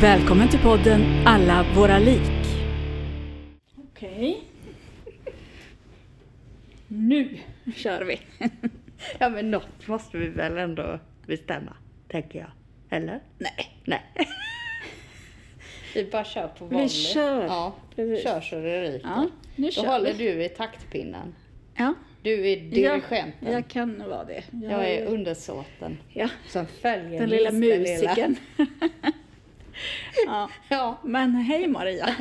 Välkommen till podden Alla våra lik. Okej. Nu kör vi. Ja men något måste vi väl ändå bestämma, tänker jag. Eller? Nej. Nej. vi bara kör på Vi vanligt. kör. Ja, Precis. kör så det ryker. Ja, nu Då kör håller vi. du i taktpinnen. Ja. Du är dirigenten. Jag, jag kan vara det. Jag är undersåten ja, som följer den lilla musikern. ja. Ja. Men hej Maria.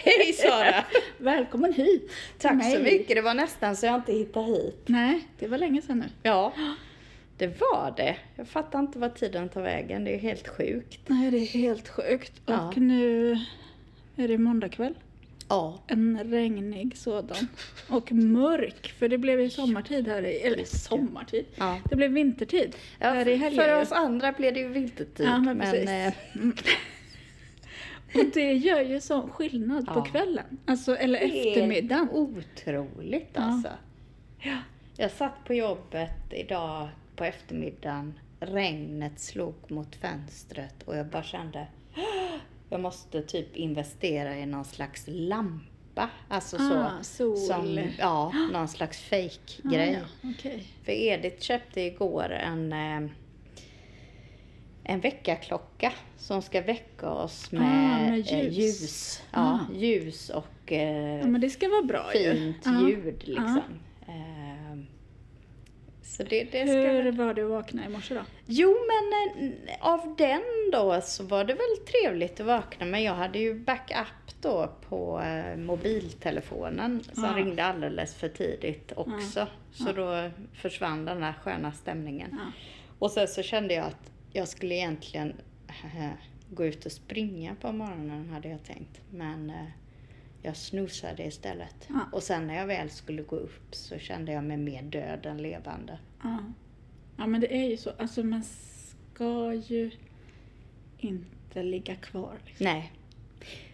Hej Sara! Välkommen hit. Tack så mycket. Det var nästan så jag inte hittade hit. Nej, det var länge sedan nu. Ja, det var det. Jag fattar inte vad tiden tar vägen. Det är helt sjukt. Nej, det är helt sjukt. Ja. Och nu är det måndag kväll. Ja. En regnig sådan. Och mörk, för det blev ju sommartid här i, eller sommartid, Ja. det blev vintertid Ja, här i helgen. för oss andra blev det ju vintertid. Ja, men men eh, Mm. Och det gör ju sån skillnad på Ja. kvällen, alltså, eller eftermiddagen. otroligt alltså. Ja. Jag satt på jobbet idag på eftermiddagen. Regnet slog mot fönstret och jag bara kände jag måste typ investera i någon slags lampa. Alltså så. Ah, sol. Som, ja, någon slags fake-grej. Ah, ja. Okej. För Edith köpte igår en, eh, en väckarklocka som ska väcka oss med, Ah, med eh, ljus. ljus. Ja, Ah. ljus och eh, Ja, men det ska vara bra ju. fint Ja. ljud liksom. Så det, det ska... Hur var det att vakna i morse då? Jo men eh, av den då så var det väl trevligt att vakna men jag hade ju backup då på eh, mobiltelefonen som Ja. ringde alldeles för tidigt också. Så Ja. då försvann den här sköna stämningen. Ja. Och sen så kände jag att jag skulle egentligen gå ut och springa på morgonen hade jag tänkt. Men eh, jag snusade istället. Ja. Och sen när jag väl skulle gå upp så kände jag mig mer död än levande. Ja. ja, men det är ju så. Alltså man ska ju inte ligga kvar. Liksom. Nej.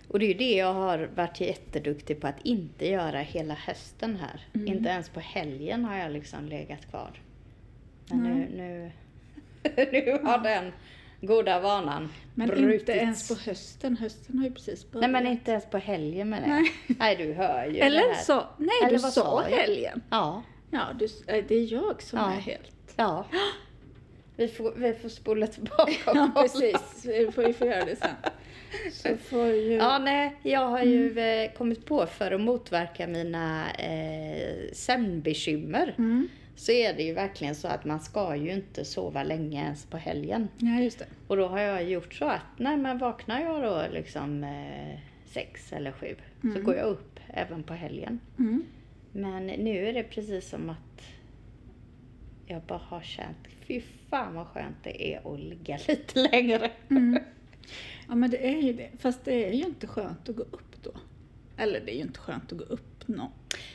Och det är ju det jag har varit jätteduktig på att inte göra hela hösten här. Mm. Inte ens på helgen har jag liksom legat kvar. Men nu, Nej. nu, nu har den goda vanan Men brutits. inte ens på hösten. Hösten har ju precis börjat. Nej men inte ens på helgen menar jag. Nej. Nej du hör ju Eller så, nej Eller du sa helgen. Ja, Ja, du, äh, det är jag som Ja. är helt... ja. Vi får, vi får spola tillbaka och Ja, precis. Vi får, vi får göra det sen. Så får ju... Ja, nej, jag har ju Mm. eh, kommit på för att motverka mina eh, sömnbekymmer. Mm. Så är det ju verkligen så att man ska ju inte sova länge ens på helgen. Ja, just det. Och då har jag gjort så att, nej men vaknar jag då liksom eh, sex eller sju så Mm. går jag upp även på helgen. Mm. Men nu är det precis som att jag bara har känt, fy fan vad skönt det är att ligga lite längre. Mm. Ja, men det är ju det. Fast det är ju inte skönt att gå upp då. Eller det är ju inte skönt att gå upp nå-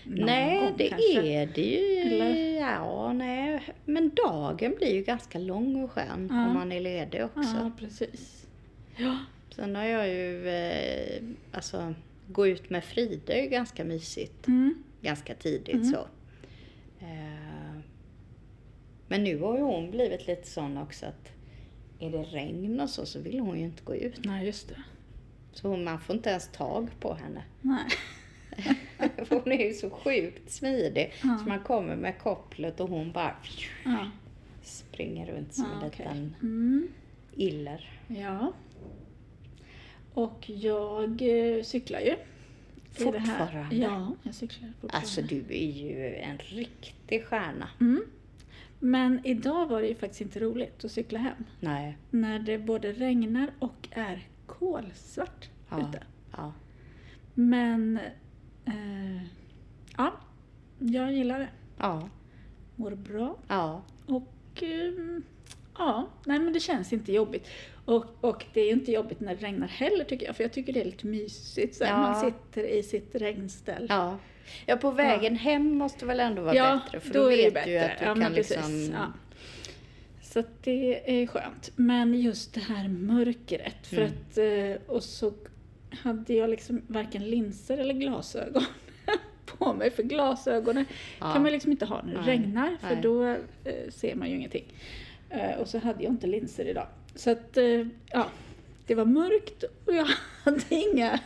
någon Nej, gång det kanske. är det ju. Eller? Ja, nej. Men dagen blir ju ganska lång och skön Ja. om man är ledig också. Ja, precis. Ja. Sen har jag ju, eh, alltså, gå ut med Frida är ju ganska mysigt. Mm. Ganska tidigt Mm. så. Eh, men nu har ju hon blivit lite sån också att är det regn och så, så vill hon ju inte gå ut. Nej, just det. Så man får inte ens tag på henne. Nej. Hon är ju så sjukt smidig. Ja. Så man kommer med kopplet och hon bara Ja. springer runt som Ja, en okej. liten Mm. iller. Ja. Och jag eh, cyklar ju. Fortfarande? Ja, jag cyklar fortfarande. Alltså du är ju en riktig stjärna. Mm. Men idag var det ju faktiskt inte roligt att cykla hem. Nej. När det både regnar och är kolsvart Ja. ute. Ja. Men eh, ja, jag gillar det. Ja. Mår bra. Ja. Och ehm, Ja, nej men det känns inte jobbigt. Och, och det är inte jobbigt när det regnar heller tycker jag, för jag tycker det är lite mysigt. Så Ja. Man sitter i sitt regnställ. Ja. Ja, på vägen hem måste väl ändå vara Ja, bättre för då då, är det vet bättre. du att du Ja, kan liksom... Ja. Så det är skönt. Men just det här mörkret. För Mm. att, eh, och så hade jag liksom varken linser eller glasögon på mig. För glasögonen Ja. kan man liksom inte ha när det Nej, regnar. För nej. då eh, ser man ju ingenting. Eh, och så hade jag inte linser idag. Så att, eh, ja. Det var mörkt och jag hade inga,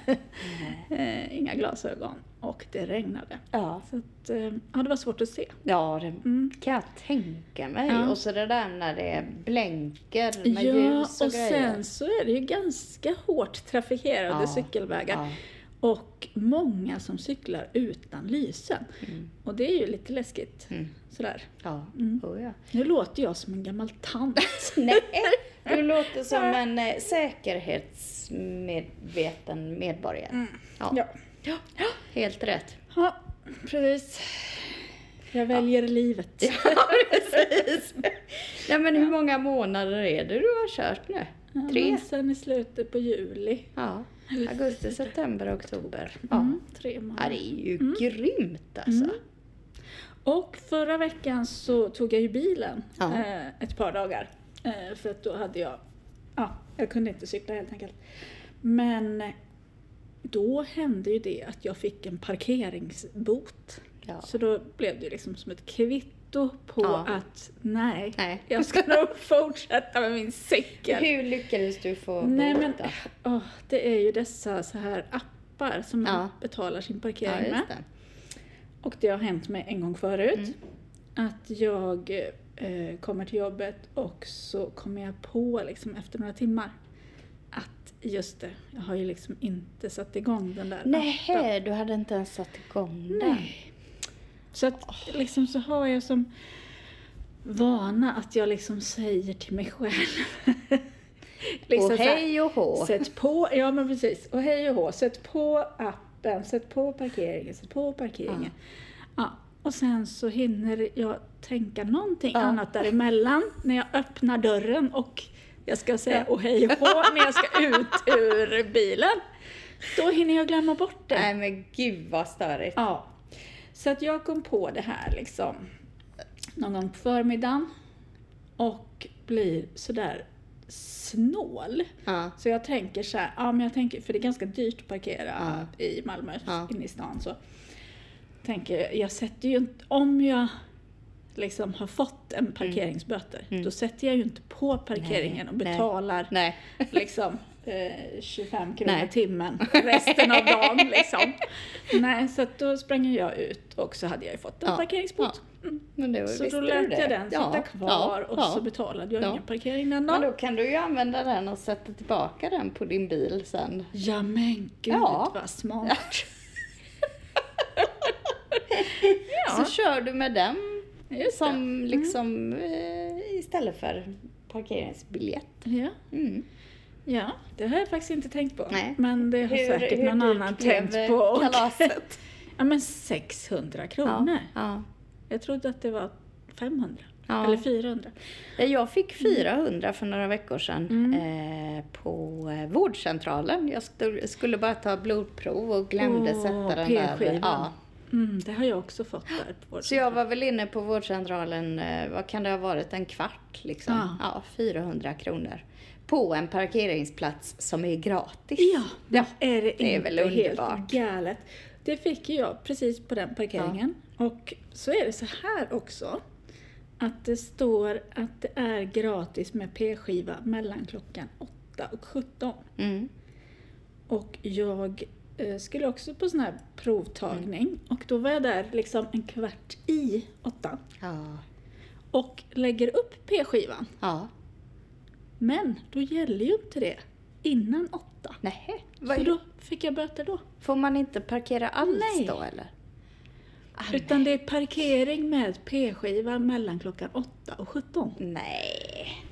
eh, inga glasögon. Och det regnade. Ja. Så att, eh, ja, det var svårt att se. Ja, det Mm. kan jag tänka mig. Ja. Och så det där när det blänker med Ja, ljus och, och grejer. sen så är det ju ganska hårt trafikerade Ja, cykelvägar. Ja. Och många som cyklar utan lysen. Mm. Och det är ju lite läskigt. Mm. Sådär. Ja. Mm. Oh, ja. Nu låter jag som en gammal tant. Nej, du låter som en eh, säkerhetsmedveten medborgare. Mm. Ja. Ja. ja, helt rätt. ja, precis. Jag väljer livet. Ja, precis. Nej, men hur många månader är det du har kört nu? Ja, Tre? Sen i slutet på juli. Ja, augusti, september, oktober. Ja, Mm, tre ja månader. det är ju grymt alltså. Mm. Och förra veckan så tog jag ju bilen Ja. eh, ett par dagar. Eh, för att då hade jag, ja, jag kunde inte cykla helt enkelt. Men då hände ju det att jag fick en parkeringsbot. Ja. Så då blev det liksom som ett kvitto på Ja. att nej, Nej. jag ska nog fortsätta med min cykel. Hur lyckades du få Nej men, åh, det är ju dessa så här appar som man Ja. betalar sin parkering med. det. Och det har hänt mig en gång förut. Mm. Att jag eh, kommer till jobbet och så kommer jag på liksom efter några timmar att just det, jag har ju liksom inte satt igång den där appen. Nej, du hade inte ens satt igång den. Nej. Så att liksom så har jag som vana att jag liksom säger till mig själv. liksom och hej och hå. Sätt på, ja men precis, och hej och hå, sätt på appen, sätt på parkeringen, sätt på parkeringen. Ja. och sen så hinner jag tänka någonting Ja. annat däremellan när jag öppnar dörren och jag ska säga Ja. och hej och hå när jag ska ut ur bilen. Då hinner jag glömma bort det. Nej men gud vad störigt. Ja. Så att jag kom på det här liksom någon gång på förmiddagen och blir sådär snål. Ja. Så jag tänker så här, ja men jag tänker, för det är ganska dyrt att parkera i Malmö, Ja. inne i stan så. Tänker, jag sätter ju inte, om jag liksom har fått en parkeringsböter, Mm. då sätter jag ju inte på parkeringen Nej, och nej. betalar Nej. liksom eh, 25 kronor Nej. timmen resten av dagen liksom. Nej, så då sprang jag ut och så hade jag ju fått en Ja, parkeringsbot. Men det, Så då lät jag den sitta Ja, kvar och så betalade jag Ja. ingen parkering den Men dagen. då kan du ju använda den och sätta tillbaka den på din bil sen. Ja men gud Ja. vad smart. Så kör du med den Just det. som liksom eh, istället för parkeringsbiljett. Ja. Mm. Ja, det har jag faktiskt inte tänkt på. Nej. Men det har säkert någon dyrt annan tänkt på. Och- Kalaset. ja men 600 kronor. Ja. Jag trodde att det var 500. Ja. Eller 400. Ja. Jag fick 400 för några veckor sedan Mm. eh, på eh, vårdcentralen. Jag skulle bara ta blodprov och glömde Åh, sätta den där. Ja. Mm, det har jag också fått där. På Så jag var väl inne på vårdcentralen, eh, vad kan det ha varit, en kvart liksom? Ja. Ja, 400 kronor. På en parkeringsplats som är gratis. Ja, Ja, är det, det är väl helt underbart. galet? Det fick jag precis på den parkeringen. Och så är det så här också. Att det står att det är gratis med p-skiva mellan klockan 8 och 17. Mm. Och jag eh, skulle också på sån här provtagning och då var jag där liksom en kvart i åtta Ja. och lägger upp p-skivan. Ja. Men då gäller ju inte det innan åtta. Nej. Så då fick jag böter då. Får man inte parkera alls Nej. då eller? Ah, Utan det är parkering med p-skiva mellan klockan 8 och 17. Nej.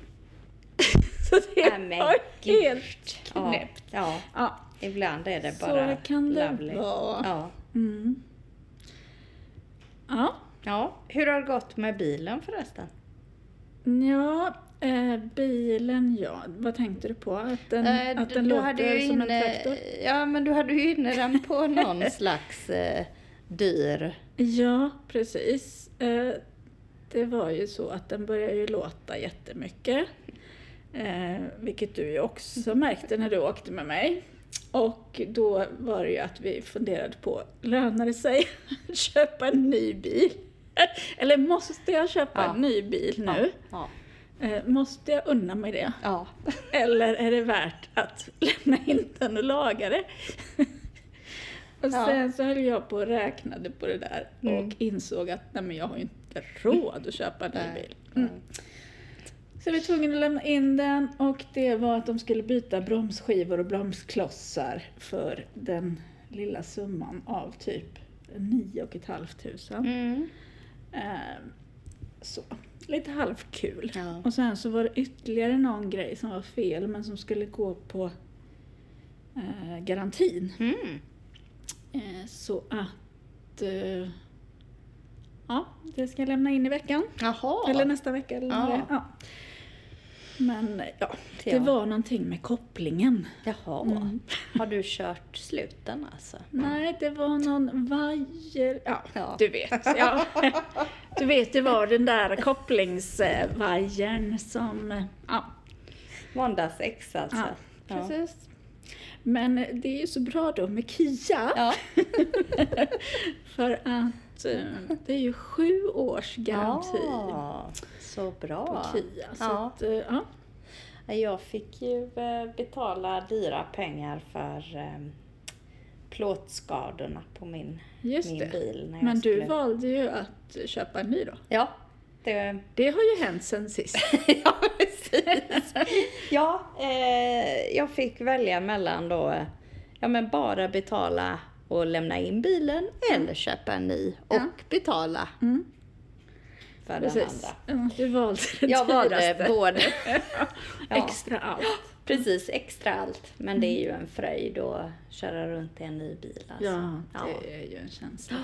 Så det Nej, men var gud. helt Ja. knäppt. ja, Ja, ibland är det så bara kan det lovely. vara. Ja. Mm. Ja, ja. Hur har det gått med bilen förresten? Ja, eh, bilen ja. Vad tänkte du på? Att den, Eh, att den låter som inne, en traktor? Ja, men du hade ju inne den på någon slags eh, dyr... Ja, precis. Eh, det var ju så att den började ju låta jättemycket. Eh, vilket du ju också märkte när du åkte med mig. Och då var det ju att vi funderade på, lönar det sig att köpa en ny bil? Eller måste jag köpa Ja. en ny bil nu? Ja. Eh, måste jag unna mig det? ja. Eller är det värt att lämna in den och laga det? och Ja. sen så höll jag på och räknade på det där Mm. och insåg att nej, men jag har ju inte råd att köpa en ny bil. Mm. Så vi var tvungna att lämna in den och det var att de skulle byta bromsskivor och bromsklossar för den lilla summan av typ 9 500. Mm. Eh, så, lite halvkul. Ja. Och sen så var det ytterligare någon grej som var fel men som skulle gå på eh, garantin. Mm. Eh, så att eh, ja, det ska jag lämna in i veckan. Jaha. Eller nästa vecka eller Ja. ja. Men ja, det Ja. var någonting med kopplingen. Jaha. Mm. Har du kört sluten alltså? Nej, det var någon vajer... Ja, Ja. du vet. Ja. Du vet, det var den där kopplingsvajern som... Ja, Måndags X alltså? ja precis. Men det är ju så bra då med KIA. Ja. För att eh, det är ju sju års garanti Ja, så bra. på KIA. Så Ja. att, eh, ja. Jag fick ju eh, betala dyra pengar för eh, plåtskadorna på min, Just min det. bil. När jag Men du skulle... valde ju att köpa en ny då. Ja, det... Det har ju hänt sen sist. ja, precis. ja, eh, jag fick välja mellan då, ja men bara betala och lämna in bilen eller köpa en ny och Ja. betala Mm, för den precis. andra. Ja, du valde den Jag valde både. Ja. Extra allt. Precis, extra allt. Men det är ju en fröjd att köra runt i en ny bil. Alltså. Ja, Ja. det är ju en känsla.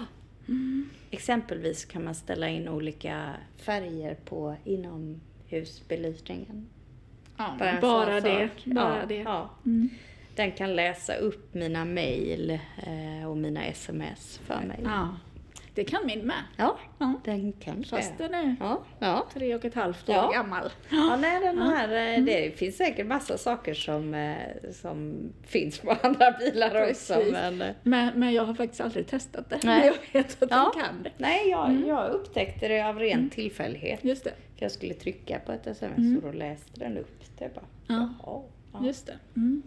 Exempelvis kan man ställa in olika färger på inomhusbelysningen. Ja, Bara bara det. Bara ja, det. Ja. Mm. Den kan läsa upp mina mejl eh, och mina sms för mig. Ja, det kan min med. Ja, Ja. den kan Fast det. den är Ja, ja. tre och ett halvt år Ja. gammal. Ja, nej, den här, eh, Mm. det finns säkert massa saker som, eh, som finns på andra bilar också. Precis. Men, eh, Men, men jag har faktiskt aldrig testat det. Nej. Jag vet att Ja. den kan det. nej, jag, Mm. jag upptäckte det av ren tillfällighet. Just det. För jag skulle trycka på ett sms Mm. och då läste den upp det. Bara, Ja. jaha, ja. Just det. Mm.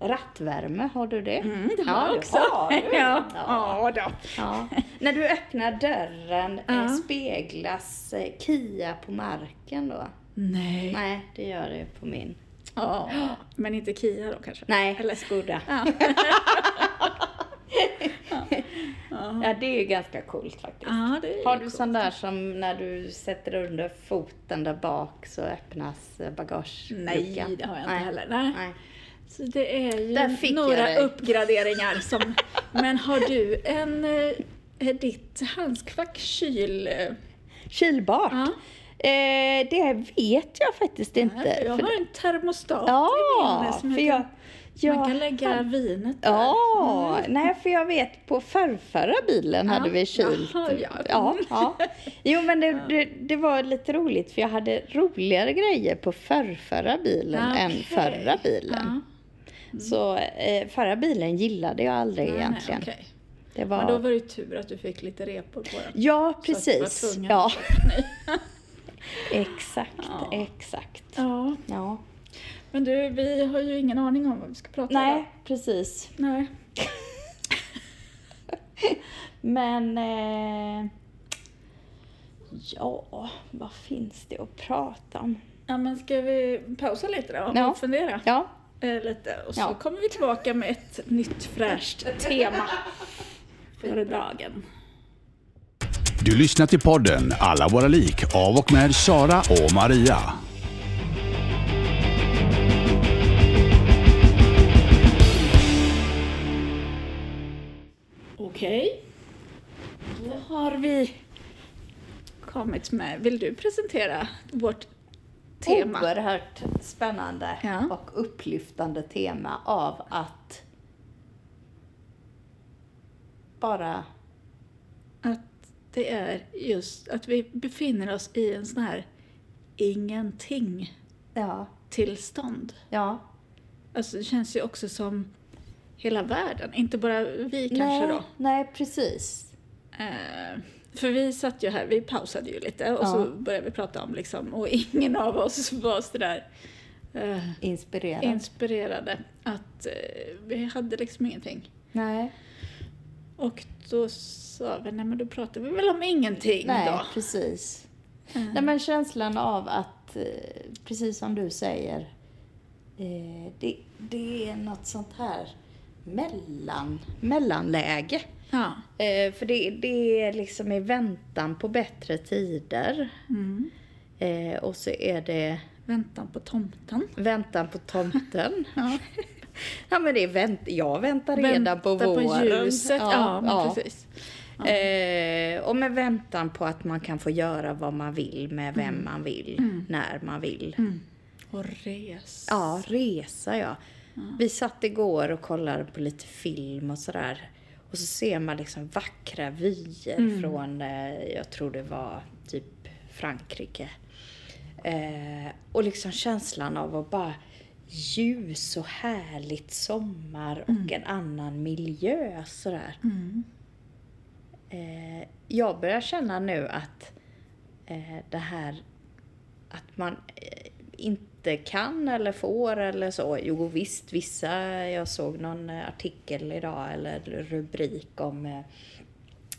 Rattvärme, har du det? Mm, det har Ja, jag också. har du. ja. Ja. ja. Ja. När du öppnar dörren, Ja. eh, speglas eh, Kia på marken då? Nej. Nej, det gör det på min. Ja. Men inte Kia då kanske? Nej, Eller- Skoda. Ja. Ja, det är ju ganska coolt faktiskt. Ja, Har du coolt. sån där som när du sätter under foten där bak så öppnas eh, bagageluckan? Nej, det har jag inte Nej. heller. Nej. Nej. Så det är ju Där fick jag några uppgraderingar som... Men har du en... eh, Är ditt handskfack kyl... eh, Kylbart? Ja. Eh, det vet jag faktiskt inte. Nej, för jag har en termostat i ja, min som för jag kan, jag man kan lägga hade- vinet där. Ja, Mm. nej för jag vet på förrförra bilen Ja, hade vi kylt. jaha, ja. ja, ja. Jo men det, det, det var lite roligt för jag hade roligare grejer på förrförra bilen Ja, än förra bilen. Ja. Så eh, förra bilen gillade jag aldrig Nej, egentligen. Nej, okej. Det var... Men då var det tur att du fick lite repor på den. Ja, Så att du var precis. Ja, exakt, Ja. exakt. ja. Ja. Men du, vi har ju ingen aning om vad vi ska prata om. Nej, precis. Nej. Men... Eh, ja, vad finns det att prata om? Ja, men ska vi pausa lite då och Ja. fundera Ja, eh, lite? Och så Ja. kommer vi tillbaka med ett nytt fräscht tema för dagen. Du lyssnar till podden Alla våra lik av och med Sara och Maria. Okej. Då har vi kommit med. Vill du presentera vårt tema? Oerhört spännande Ja. och upplyftande tema av att bara, Att det är just att vi befinner oss i en sån här ingenting ja, tillstånd. ja. Alltså det känns ju också som hela världen, inte bara vi kanske nej, då. Nej, precis. Eh, för vi satt ju här, vi pausade ju lite och Ja. så började vi prata om liksom, och ingen av oss var sådär eh, Inspirerad. inspirerade att eh, vi hade liksom ingenting. nej, Och då sa vi, nej men då pratar vi väl om ingenting nej, då. precis. Eh, Nej, men känslan av att, eh, precis som du säger, eh, det, det är något sånt här mellan, mellanläge. Ja. Eh, för det, det är liksom i väntan på bättre tider. Mm. Eh, och så är det Väntan på tomten. väntan på tomten. Ja. ja men det är vänt, jag väntar redan Vänta på våren. ljuset, ja, men precis. Ja. Eh, och med väntan på att man kan få göra vad man vill med vem man vill, när man vill. Mm. Och res. Ja, resa ja. Vi satt igår och kollade på lite film och sådär. Och så ser man liksom vackra vyer från, eh, jag tror det var typ Frankrike. Eh, och liksom känslan av att bara ljus och härligt sommar och en annan miljö sådär. Mm. Eh, jag börjar känna nu att eh, det här att man eh, inte kan eller får eller så. Jo visst, vissa, jag såg någon eh, artikel idag eller rubrik om eh,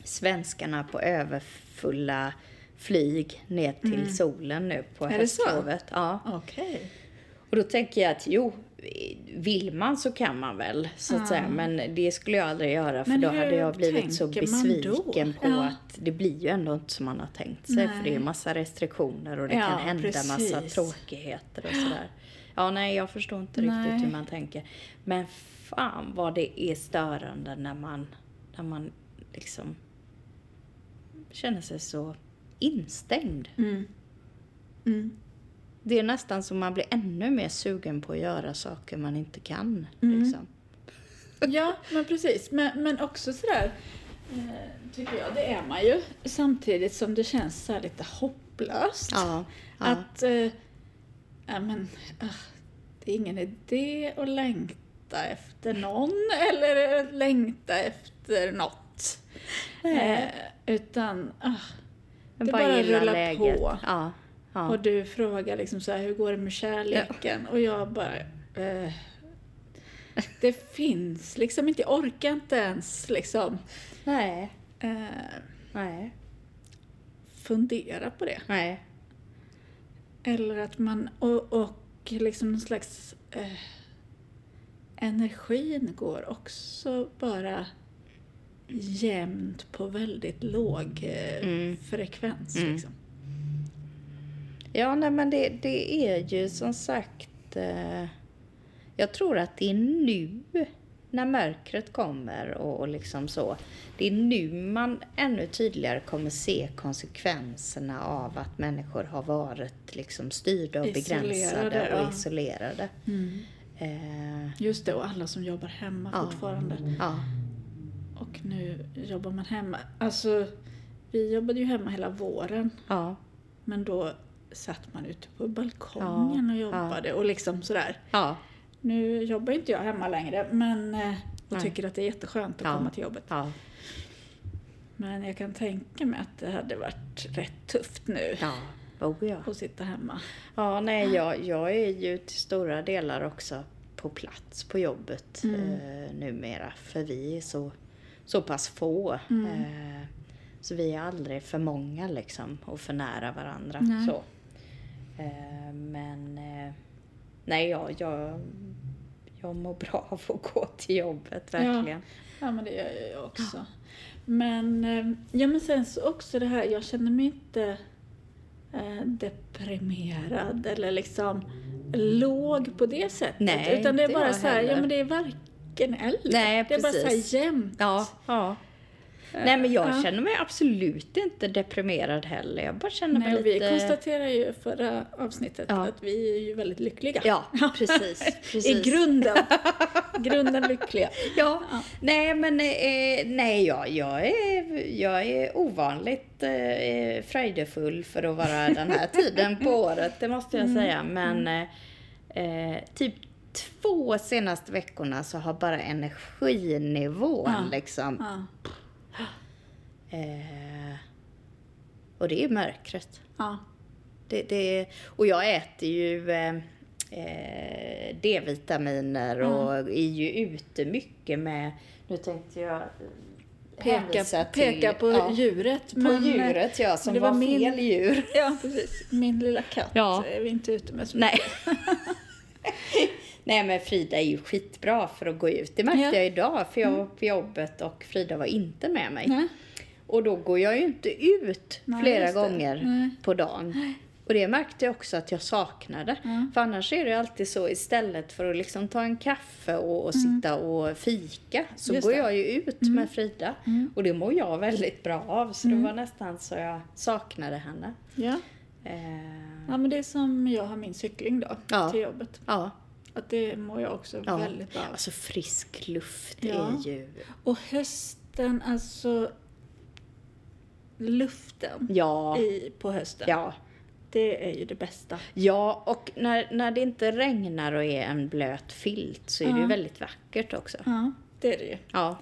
svenskarna på överfulla flyg ner till solen nu på höstlovet. Ja. Okej. Och då tänker jag att jo, vill man så kan man väl så att Ja. säga. Men det skulle jag aldrig göra för Men då hade jag blivit så besviken på Ja. att det blir ju ändå inte som man har tänkt sig. För Nej. det är massa restriktioner och det Ja, kan hända massa precis. tråkigheter och sådär. Ja, nej, jag förstår inte Nej. riktigt hur man tänker. Men fan vad det är störande när man, när man liksom känner sig så instängd. Mm. Mm. Det är nästan som man blir ännu mer sugen på att göra saker man inte kan. Mm. Liksom. Ja, men precis. Men, men också sådär, eh, tycker jag, det är man ju. Samtidigt som det känns så lite hopplöst. Ja, ja. Att, eh, ja men, ah, det är ingen idé att längta efter någon eller längta efter något. Eh, utan, Men det bara bara rullar läget. på. Ja, ja. Och du frågar liksom så här, hur går det med kärleken? Och jag bara, eh, det finns liksom inte, jag orkar inte ens liksom Nej, eh, nej, fundera på det. nej. Eller att man, och, och liksom någon slags eh, energin går också bara jämnt på väldigt låg eh, Mm. frekvens. Mm. Liksom. Ja, nej men det, det är ju som sagt... Eh, jag tror att det är nu när mörkret kommer och, och liksom så. Det är nu man ännu tydligare kommer se konsekvenserna av att människor har varit liksom styrda och Isolerade, begränsade och ja. isolerade. Mm. Eh, Just det, och alla som jobbar hemma Ja. fortfarande. ja, Och nu jobbar man hemma. Alltså, vi jobbade ju hemma hela våren. ja, Men då satt man ute på balkongen Ja, och jobbade och liksom sådär. ja, Nu jobbar inte jag hemma längre men eh, och Nej. tycker att det är jätteskönt att Ja. komma till jobbet. ja, Men jag kan tänka mig att det hade varit rätt tufft nu ja. Oh, ja. att sitta hemma. Ja, nej, jag, jag är ju till stora delar också på plats på jobbet Mm. eh, numera. För vi är så, så pass få. Mm. Eh, så vi är aldrig för många liksom och för nära varandra. Nej. Så. Eh, men eh, nej, jag, jag, jag mår bra av att gå till jobbet, verkligen. Ja men det gör jag också. Men, eh, ja, men sen så också det här, jag känner mig inte deprimerad eller liksom låg på det sättet. Nej, utan det är bara så här, ja men det är varken eller. Nej, det är bara så här jämnt. Ja, ja. Nej men jag Ja. känner mig absolut inte deprimerad heller. Jag bara känner mig Nej, och lite... vi konstaterade ju förra avsnittet Ja. att vi är ju väldigt lyckliga. Ja, precis. precis. I grunden. grunden lyckliga. Ja. Ja. Nej men eh, nej, jag, jag, är, jag är ovanligt eh, fröjdefull för att vara den här tiden på året, det måste jag säga. Men eh, eh, typ två senaste veckorna så har bara energinivån Ja. liksom Ja. Eh, och det är mörkret. Ja. Det, det, och jag äter ju eh, eh, D-vitaminer och är ju ute mycket med, nu tänkte jag eh, Peka, till- peka på ja, djuret. På men, eh, djuret ja, som det var, var min- fel djur. Ja, precis. Min lilla katt Ja. är vi inte ute med så Nej. Nej men Frida är ju skitbra för att gå ut. Det märkte Ja. jag idag för jag var på jobbet och Frida var inte med mig. Nej. Och då går jag ju inte ut Nej, flera gånger på dagen. Och det märkte jag också att jag saknade. Ja. För annars är det alltid så istället för att liksom ta en kaffe och, och sitta och fika så Mm. Just går det. Mm. jag ju ut med Frida. Och det mår jag väldigt bra av. Så det var nästan så jag saknade henne. Ja. Eh, ja, men det är som jag har min cykling då Ja. till jobbet. ja. Att det mår jag också ja. väldigt bra av. Alltså frisk luft Ja. är ju... Och hösten, alltså luften Ja. i, på hösten. Ja. Det är ju det bästa. Ja, och när, när det inte regnar och är en blöt filt så är det ju Ja. väldigt vackert också. Ja, det är det ju. Ja.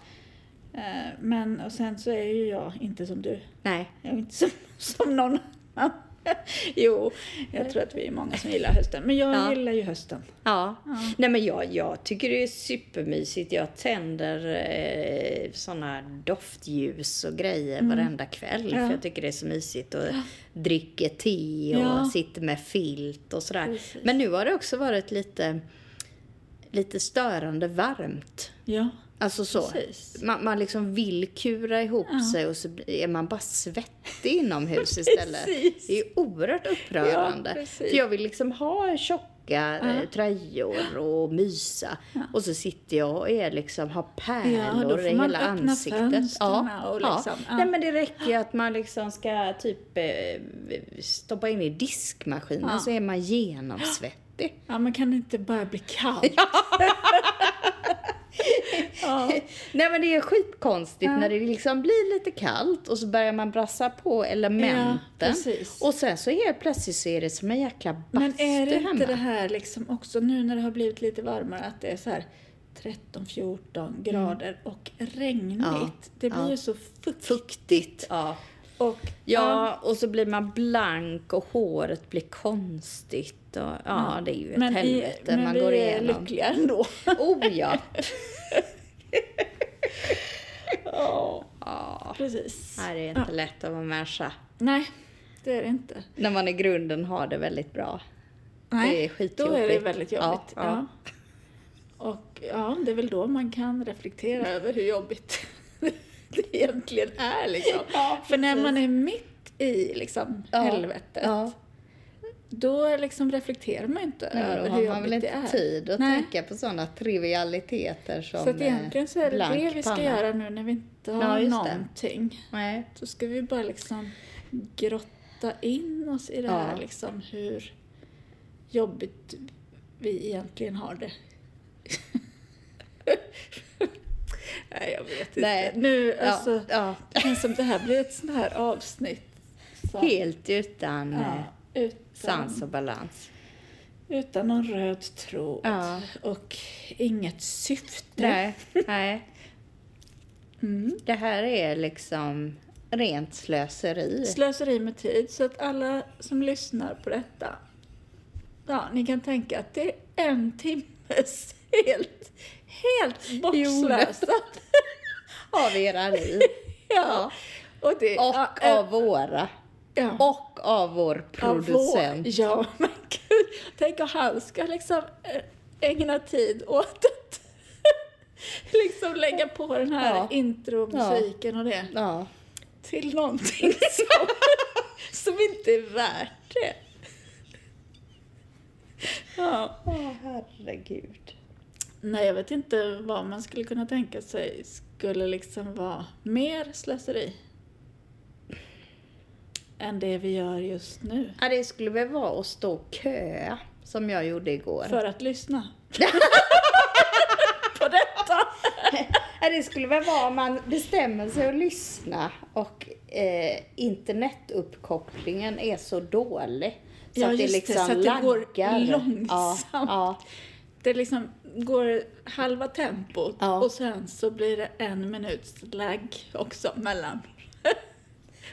Eh, Men och sen så är ju jag inte som du. Nej. Jag är inte som, som någon annan. jo, jag tror att vi är många som gillar hösten. Men jag Ja. gillar ju hösten. Ja. Ja. Nej men jag, jag tycker det är supermysigt. Jag tänder eh, såna doftljus och grejer varenda kväll. Mm. Ja. För jag tycker det är så mysigt. Och dricker te och sitter med filt och sådär. Precis. Men nu har det också varit lite, lite störande varmt. Ja, Alltså så. Precis. Man, man liksom vill kura ihop Ja. sig och så är man bara svettig inomhus istället. Det är oerhört upprörande. Ja. För jag vill liksom ha tjocka Ja. eh, tröjor och mysa. Och så sitter jag och är liksom, har pärlor Ja, då får i man hela öppna ansiktet. och liksom, ja. Nej men det räcker ju att man liksom ska typ eh, stoppa in i diskmaskinen Ja. så är man genomsvettig. Ja man kan inte bara bli kall. ja. Nej men det är skitkonstigt Ja. när det liksom blir lite kallt och så börjar man brassa på elementen. Ja, precis. och sen så helt plötsligt så är det som en jäkla bastu Men är det hemma. inte det här liksom också nu när det har blivit lite varmare att det är så här 13-14 grader och regnigt. Ja, Det blir ja. ju så fuktigt. Fuktigt. Ja. Och, Ja, och så blir man blank och håret blir konstigt. Och, ja, det är ju ett men helvete i, men man vi går är igenom. lyckliga ändå. Oh ja. Ja, ja. precis. Nej, det är inte lätt att vara människa. Nej, det är det inte. När man i grunden har det väldigt bra. Nej, Det är skitjobbigt. Då är det väldigt jobbigt. Ja, Ja, ja. Och ja, det är väl då man kan reflektera över hur jobbigt det egentligen är. Liksom. Ja, För när man är mitt i liksom, Ja, helvetet, Ja. Då liksom reflekterar man inte Nej, över då hur har man väl jobbigt inte det är. tid att Nej. tänka på sådana trivialiteter som Så att egentligen så är det eh, det vi ska göra nu när vi inte har Ja, det. någonting. Nej. Så ska vi bara liksom grotta in oss i det Ja. här liksom hur jobbigt vi egentligen har det. Nej, jag vet inte. Nej. Nu, alltså, ja. det känns som det här blir ett sånt här avsnitt. som- Helt utan eh, ja, utan, sans och balans. utan någon röd tråd Ja. och inget syfte. Nej, nej. Mm. Det här är liksom rent slöseri. Slöseri med tid. Så att alla som lyssnar på detta, ja, ni kan tänka att det är en timmes helt, helt bortslösat. Av era liv. ja. Och, det, Och ja, äh, av våra. Ja. Och av vår Av producent. vår- Ja, men gud. Tänk om han ska liksom eh, ägna tid åt att liksom lägga på den här Ja. intromusiken och det Ja. till någonting som, som inte är värt det. Ja. Åh, herregud. Nej, jag vet inte vad man skulle kunna tänka sig. skulle liksom vara mer slöseri? Än det vi gör just nu. Ja, det skulle väl vara att stå och köa, som jag gjorde igår. För att lyssna. På detta! Ja, det skulle väl vara om man bestämmer sig att lyssna och eh, internetuppkopplingen är så dålig. Så Ja, att det just det, liksom så att det går långsamt. Ja, ja. Det liksom går halva tempot Ja. och sen så blir det en minuts lagg också mellan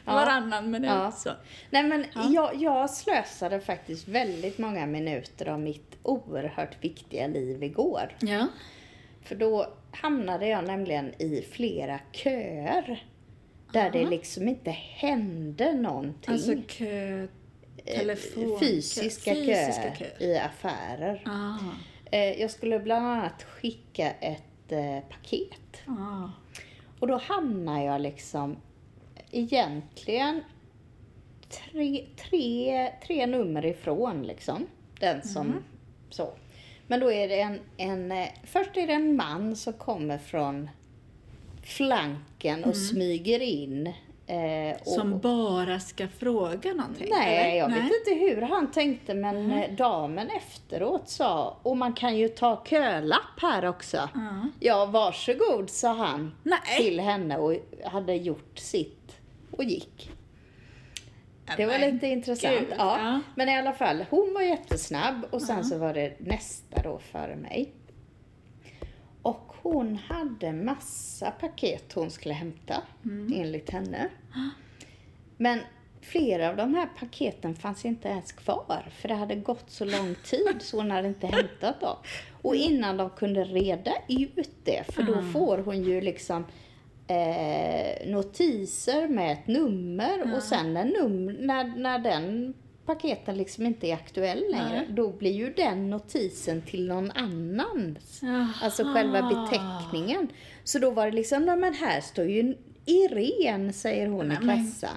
Ja. varannan minut. Ja. Så. Nej men Ja. jag, jag slösade faktiskt väldigt många minuter av mitt oerhört viktiga liv igår. Ja. För då hamnade jag nämligen i flera köer. Där det Aha. liksom inte hände någonting. Alltså kö, Eh, telefon, fysiska, fysiska köer, köer. i affärer. Ah, Eh, Jag skulle bland annat skicka ett eh, paket. ah. Och då hamnar jag liksom egentligen tre, tre, tre nummer ifrån liksom. Den som Mm. så. Men då är det en, en, eh, först är det en man som kommer från flanken och smyger in. Eh, och, Som bara ska fråga någonting? Nej, eller? jag Nej. vet inte hur han tänkte men eh, damen efteråt sa, och man kan ju ta kölapp här också. Ja. Ja, varsågod, sa han Nej. till henne och hade gjort sitt och gick. Det var lite intressant. gud, ja. ja. Men i alla fall, hon var jättesnabb och sen så var det nästa då före mig. Och hon hade massa paket hon skulle hämta, Mm. enligt henne. Men flera av de här paketen fanns inte ens kvar, för det hade gått så lång tid så hon hade inte hämtat dem. Och innan de kunde reda ut det, för då Ah. får hon ju liksom eh, notiser med ett nummer och sen när, num- när, när den paketen liksom inte är aktuell längre, Nej. då blir ju den notisen till någon annans. Alltså själva beteckningen. Så då var det liksom, nej men här står ju Irene, säger hon i Nej, kassan.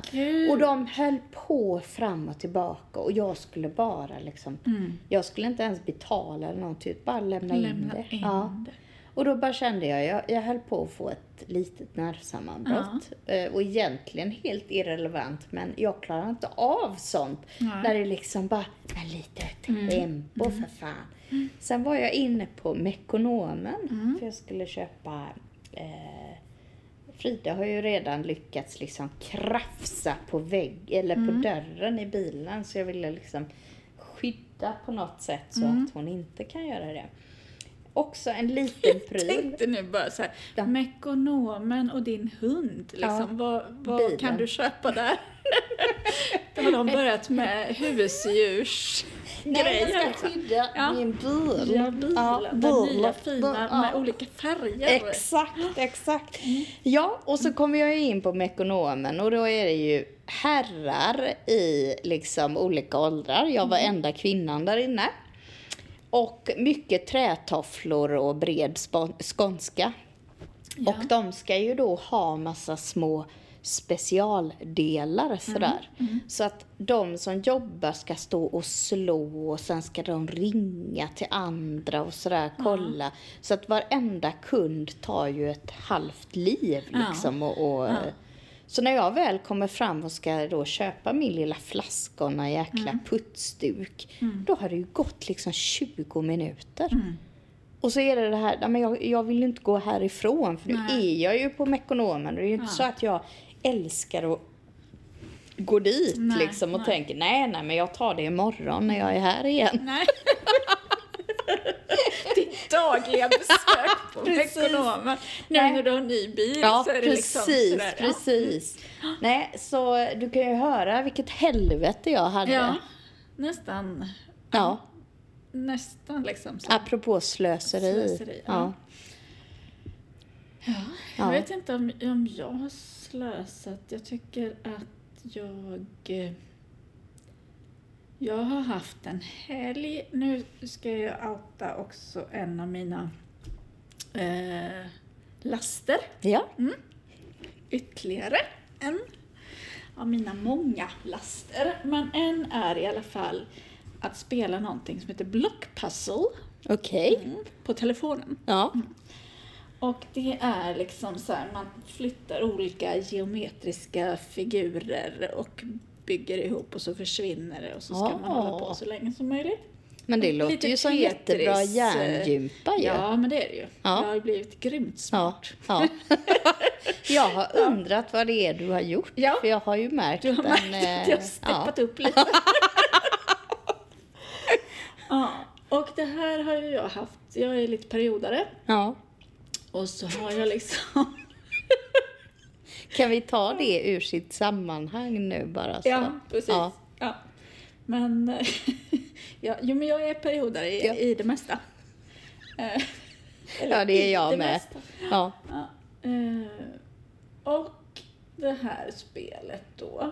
Och de höll på fram och tillbaka och jag skulle bara liksom, Mm. jag skulle inte ens betala eller någonting, bara lämna, in Lämna det. in ja. det. Och då bara kände jag, jag, jag höll på att få ett litet nervsammanbrott. Eh, Och egentligen helt irrelevant, men jag klarar inte av sånt. Nej. Där det liksom bara, men lite tempo för fan. Sen var jag inne på Mekonomen, för jag skulle köpa eh, Frida har ju redan lyckats liksom krafsa på vägg eller på dörren i bilen så jag ville liksom skydda på något sätt så att hon inte kan göra det. Också en liten Jag pryl. tänkte nu bara så här, Ja. Mekonomen och din hund, liksom, Ja. vad, vad kan du köpa där? Då har de börjat med husdjurs Nej, jag grejer. ska liksom. skydda Ja. min bil. Ja, bilen. den bilen. nya fina Ja. med olika färger. Exakt, exakt. Ja, och så kommer jag in på Mekonomen och då är det ju herrar i liksom olika åldrar. Jag var enda kvinnan där inne. Och mycket trätofflor och bred skånska. Ja. Och de ska ju då ha massa små specialdelar sådär. Så att de som jobbar ska stå och slå och sen ska de ringa till andra och sådär kolla. Så att varenda kund tar ju ett halvt liv liksom. Och, och, Ja. Så när jag väl kommer fram och ska då köpa min lilla flaska och en jäkla putsduk. Då har det ju gått liksom 20 minuter. Och så är det det här, men jag, jag vill inte gå härifrån för nu Nej. är jag ju på Mekonomen. Det är ju inte Ja. så att jag älskar att gå dit Nej, liksom och nej. tänker nej, nej, men jag tar det imorgon när jag är här igen. Nej. Ditt dagliga besök på Precis. Mekonomen. Nu när du har ny bil Ja, så är det liksom precis, sådär. ja. precis. Nej, så du kan ju höra vilket helvete jag hade. Ja, nästan. Ja, Nästan liksom. Så. apropå slöseri. Slöseri, ja. ja. Jag Ja. vet inte om, om jag har slösat. Jag tycker att jag... Jag har haft en helg. Nu ska jag outa också en av mina eh, laster. Ja. Ytterligare en av mina många laster. Men en är i alla fall att spela någonting som heter Block Puzzle okej. mm, på telefonen. Ja. Och det är liksom så här, man flyttar olika geometriska figurer och bygger ihop och så försvinner det och så ska man Ah. hålla på så länge som möjligt. Men det Lite låter ju som Tetris, jättebra eh, hjärngympa ju. Ja, men det är det ju. Ja. Jag har blivit grymt Ja, smart. ja. Jag har undrat vad det är du har gjort, Ja. för jag har ju märkt Du har en, märkt att jag eh, har steppat upp lite. ja, och det här har ju jag haft. Jag är lite periodare Ja. och så har jag liksom... Kan vi ta det ur sitt sammanhang nu bara? Så? Ja, precis. Ja. Ja. Men, ja, jo, men jag är periodare i, Ja. i det mesta. Eh, eller Ja, det är jag det med. Ja. Ja. Eh, och det här spelet då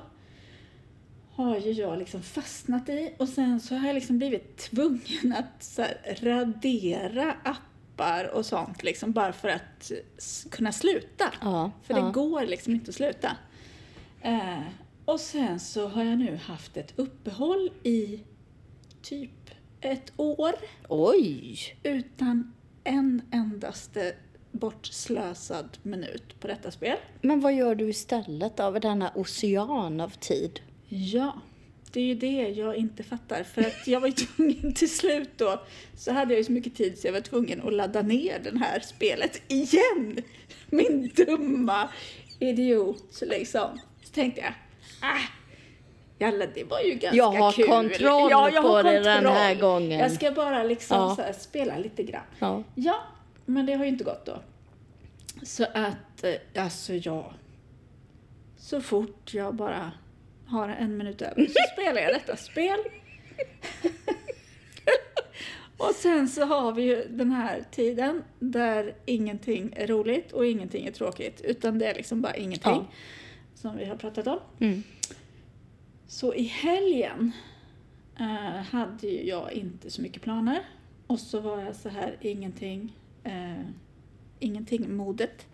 har ju jag liksom fastnat i och sen så har jag liksom blivit tvungen att så här, appar och sånt liksom bara för att kunna sluta. Ja, För ja. det går liksom inte att sluta. Eh, och sen så har jag nu haft ett uppehåll i typ ett år Oj! utan en endaste bortslösad minut på detta spel. Men vad gör du istället av denna ocean av tid? Ja, det är ju det jag inte fattar. För att jag var ju tvungen till slut då, så hade jag ju så mycket tid så jag var tvungen att ladda ner det här spelet igen. Min dumma idiot liksom. Så tänkte jag, ah, Jalla, det var ju ganska Jag har kul. kontroll på det den här gången. Jag ska bara liksom Ja. så här spela lite grann. Ja. Ja, men det har ju inte gått då. Så att, eh, alltså ja. Så fort jag bara har en minut över så spelar jag detta spel. och sen så har vi ju den här tiden där ingenting är roligt och ingenting är tråkigt. Utan det är liksom bara ingenting. Ja. Som vi har pratat om. Mm. Så i helgen eh, hade ju jag inte så mycket planer. Och så var jag så här, ingenting, eh, ingenting modet.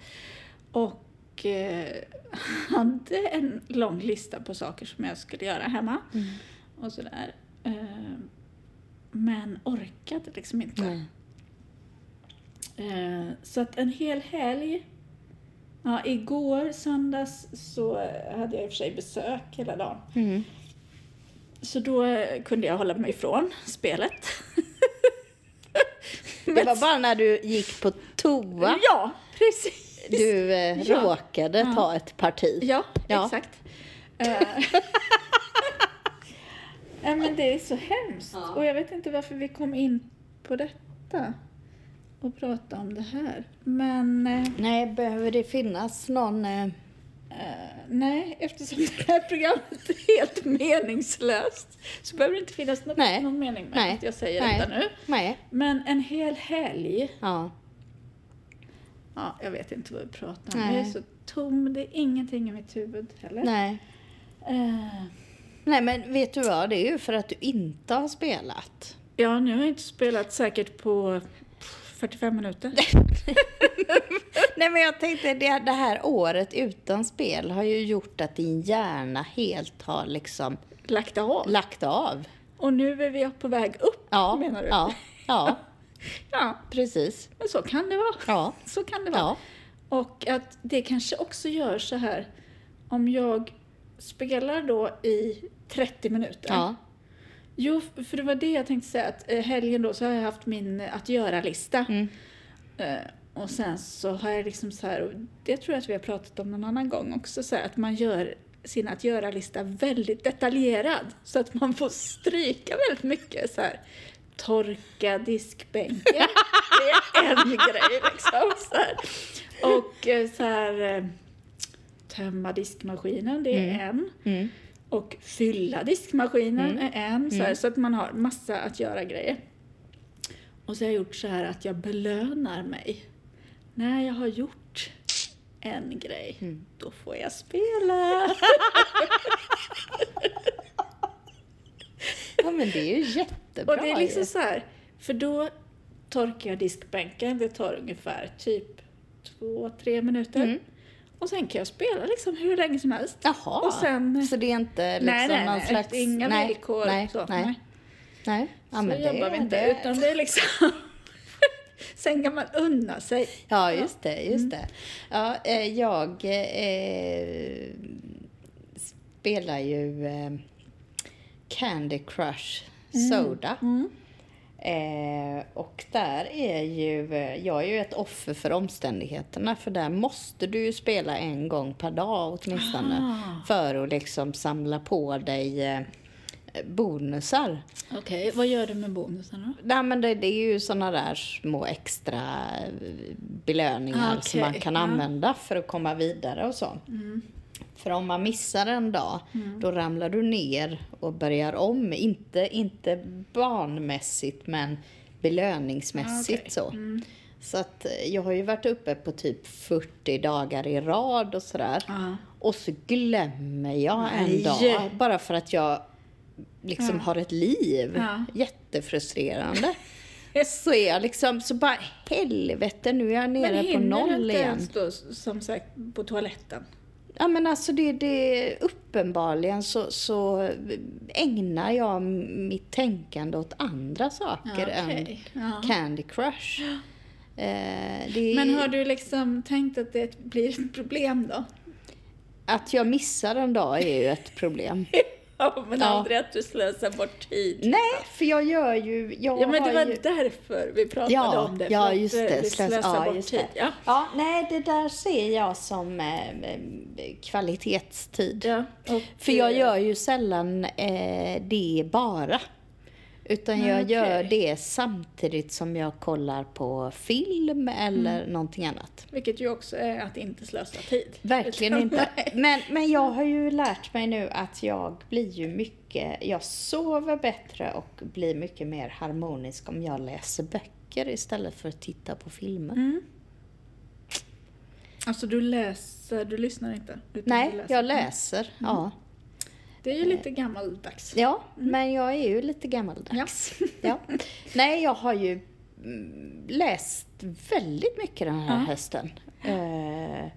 Och eh, hade en lång lista på saker som jag skulle göra hemma. Mm. Och sådär. Eh, men orkade liksom inte. Nej. Eh, så att en hel helg. Ja, igår söndags så hade jag i och för sig besök hela dagen. Mm. Så då kunde jag hålla mig ifrån spelet. Det var bara när du gick på toa Ja, precis. Du eh, Ja. råkade Ja. ta ett parti. Ja, Ja. exakt. Eh, Nej, men det är så hemskt. Och jag vet inte varför vi kom in på detta och prata om det här. Men eh, Nej, behöver det finnas någon... Eh, eh, nej, eftersom det här programmet är helt meningslöst så behöver det inte finnas något, Nej. någon mening med Nej. att jag säger Nej. detta nu. nej. Men en hel helg, Ja. Ja, jag vet inte vad vi pratar om. Nej. Jag är så tom, det är ingenting i mitt huvud heller. Nej. Eh, Nej, men vet du vad? Det är ju för att du inte har spelat. Ja, nu har jag inte spelat säkert på 45 minuter. Nej, men jag tänkte det, det här året utan spel har ju gjort att din hjärna helt har liksom Lagt av. lagt av. Och nu är vi på väg upp, Ja, menar du? ja, ja, Ja, precis. men så kan det vara. Ja, Så kan det vara. ja, Och att det kanske också gör så här, om jag spelar då i 30 minuter. ja, Jo, för det var det jag tänkte säga, att eh, helgen då så har jag haft min eh, att göra-lista. mm, Eh, Och sen så har jag liksom så här, och det tror jag att vi har pratat om någon annan gång också, så här, att man gör sin att göra-lista väldigt detaljerad. Så att man får stryka väldigt mycket så här. Torka diskbänken, det är en grej liksom. Så här. Och eh, så här, eh, tömma diskmaskinen, det är en. mm, Och fylla diskmaskinen Mm. är en, så, här, Mm. så att man har massa att göra grejer. Och så har jag gjort så här att jag belönar mig. När jag har gjort en grej, Mm. då får jag spela. ja, men det är ju jättebra Och det är liksom så här, för då torkar jag diskbänken, det tar ungefär typ två, tre minuter. Mm. Och sen kan jag spela liksom hur länge som helst. Jaha, Och sen- så det är inte liksom nej, nej, någon nej, slags... inga nej, villkor. Nej, så, nej, nej. Ja, så men jobbar det, vi inte, det, utan det är liksom... Sen kan man unna sig. Ja, just det. Just det. Ja, eh, jag eh, spelar ju eh, Candy Crush Soda. Eh, och där är ju, jag är ju ett offer för omständigheterna för där måste du ju spela en gång per dag åtminstone för att liksom samla på dig eh, bonusar. Okej, vad gör du med bonusarna? Nej men det, det är ju såna där små extra eh, belöningar Ah, som man kan ja. använda för att komma vidare och så. För om man missar en dag, då ramlar du ner och börjar om. Inte, inte barnmässigt, men belöningsmässigt Ah, okej. så. Så att eh, jag har ju varit uppe på typ 40 dagar i rad och sådär. Ja. Och så glömmer jag en Nej. dag, bara för att jag liksom Ja. har ett liv. Ja. Jättefrustrerande. Så är jag liksom, så bara helvete nu är jag nere Men på hinner du noll inte igen. ens då, som sagt, på toaletten? Ja men alltså det, det uppenbarligen så, så ägnar jag mitt tänkande åt andra saker Ja, än okej. Ja. Candy Crush. Eh, det Men har du liksom tänkt att det blir ett problem då? Att jag missar en dag är ju ett problem. Ja, men Ja. aldrig att du slösar bort tid. Nej, för jag gör ju... Jag Ja, men det var ju... därför vi pratade Ja, om det. ja just det. Vi Slös, slösar ja, bort tid. Ja. Ja, nej, det där ser jag som eh, eh, kvalitetstid. Ja, och, För jag gör ju sällan eh, det bara. Utan jag Okej. gör det samtidigt som jag kollar på film eller Mm. någonting annat. Vilket ju också är att inte slösa tid. Verkligen Utan- inte. Men, men jag har ju lärt mig nu att jag blir ju mycket, jag sover bättre och blir mycket mer harmonisk om jag läser böcker istället för att titta på filmer. Mm. Alltså du läser, du lyssnar inte? Nej, läser. jag läser. Ja. Det är ju lite gammaldags. ja, men jag är ju lite gammaldags. Ja. Nej, jag har ju mm, läst väldigt mycket den här Ja. hösten. Eh,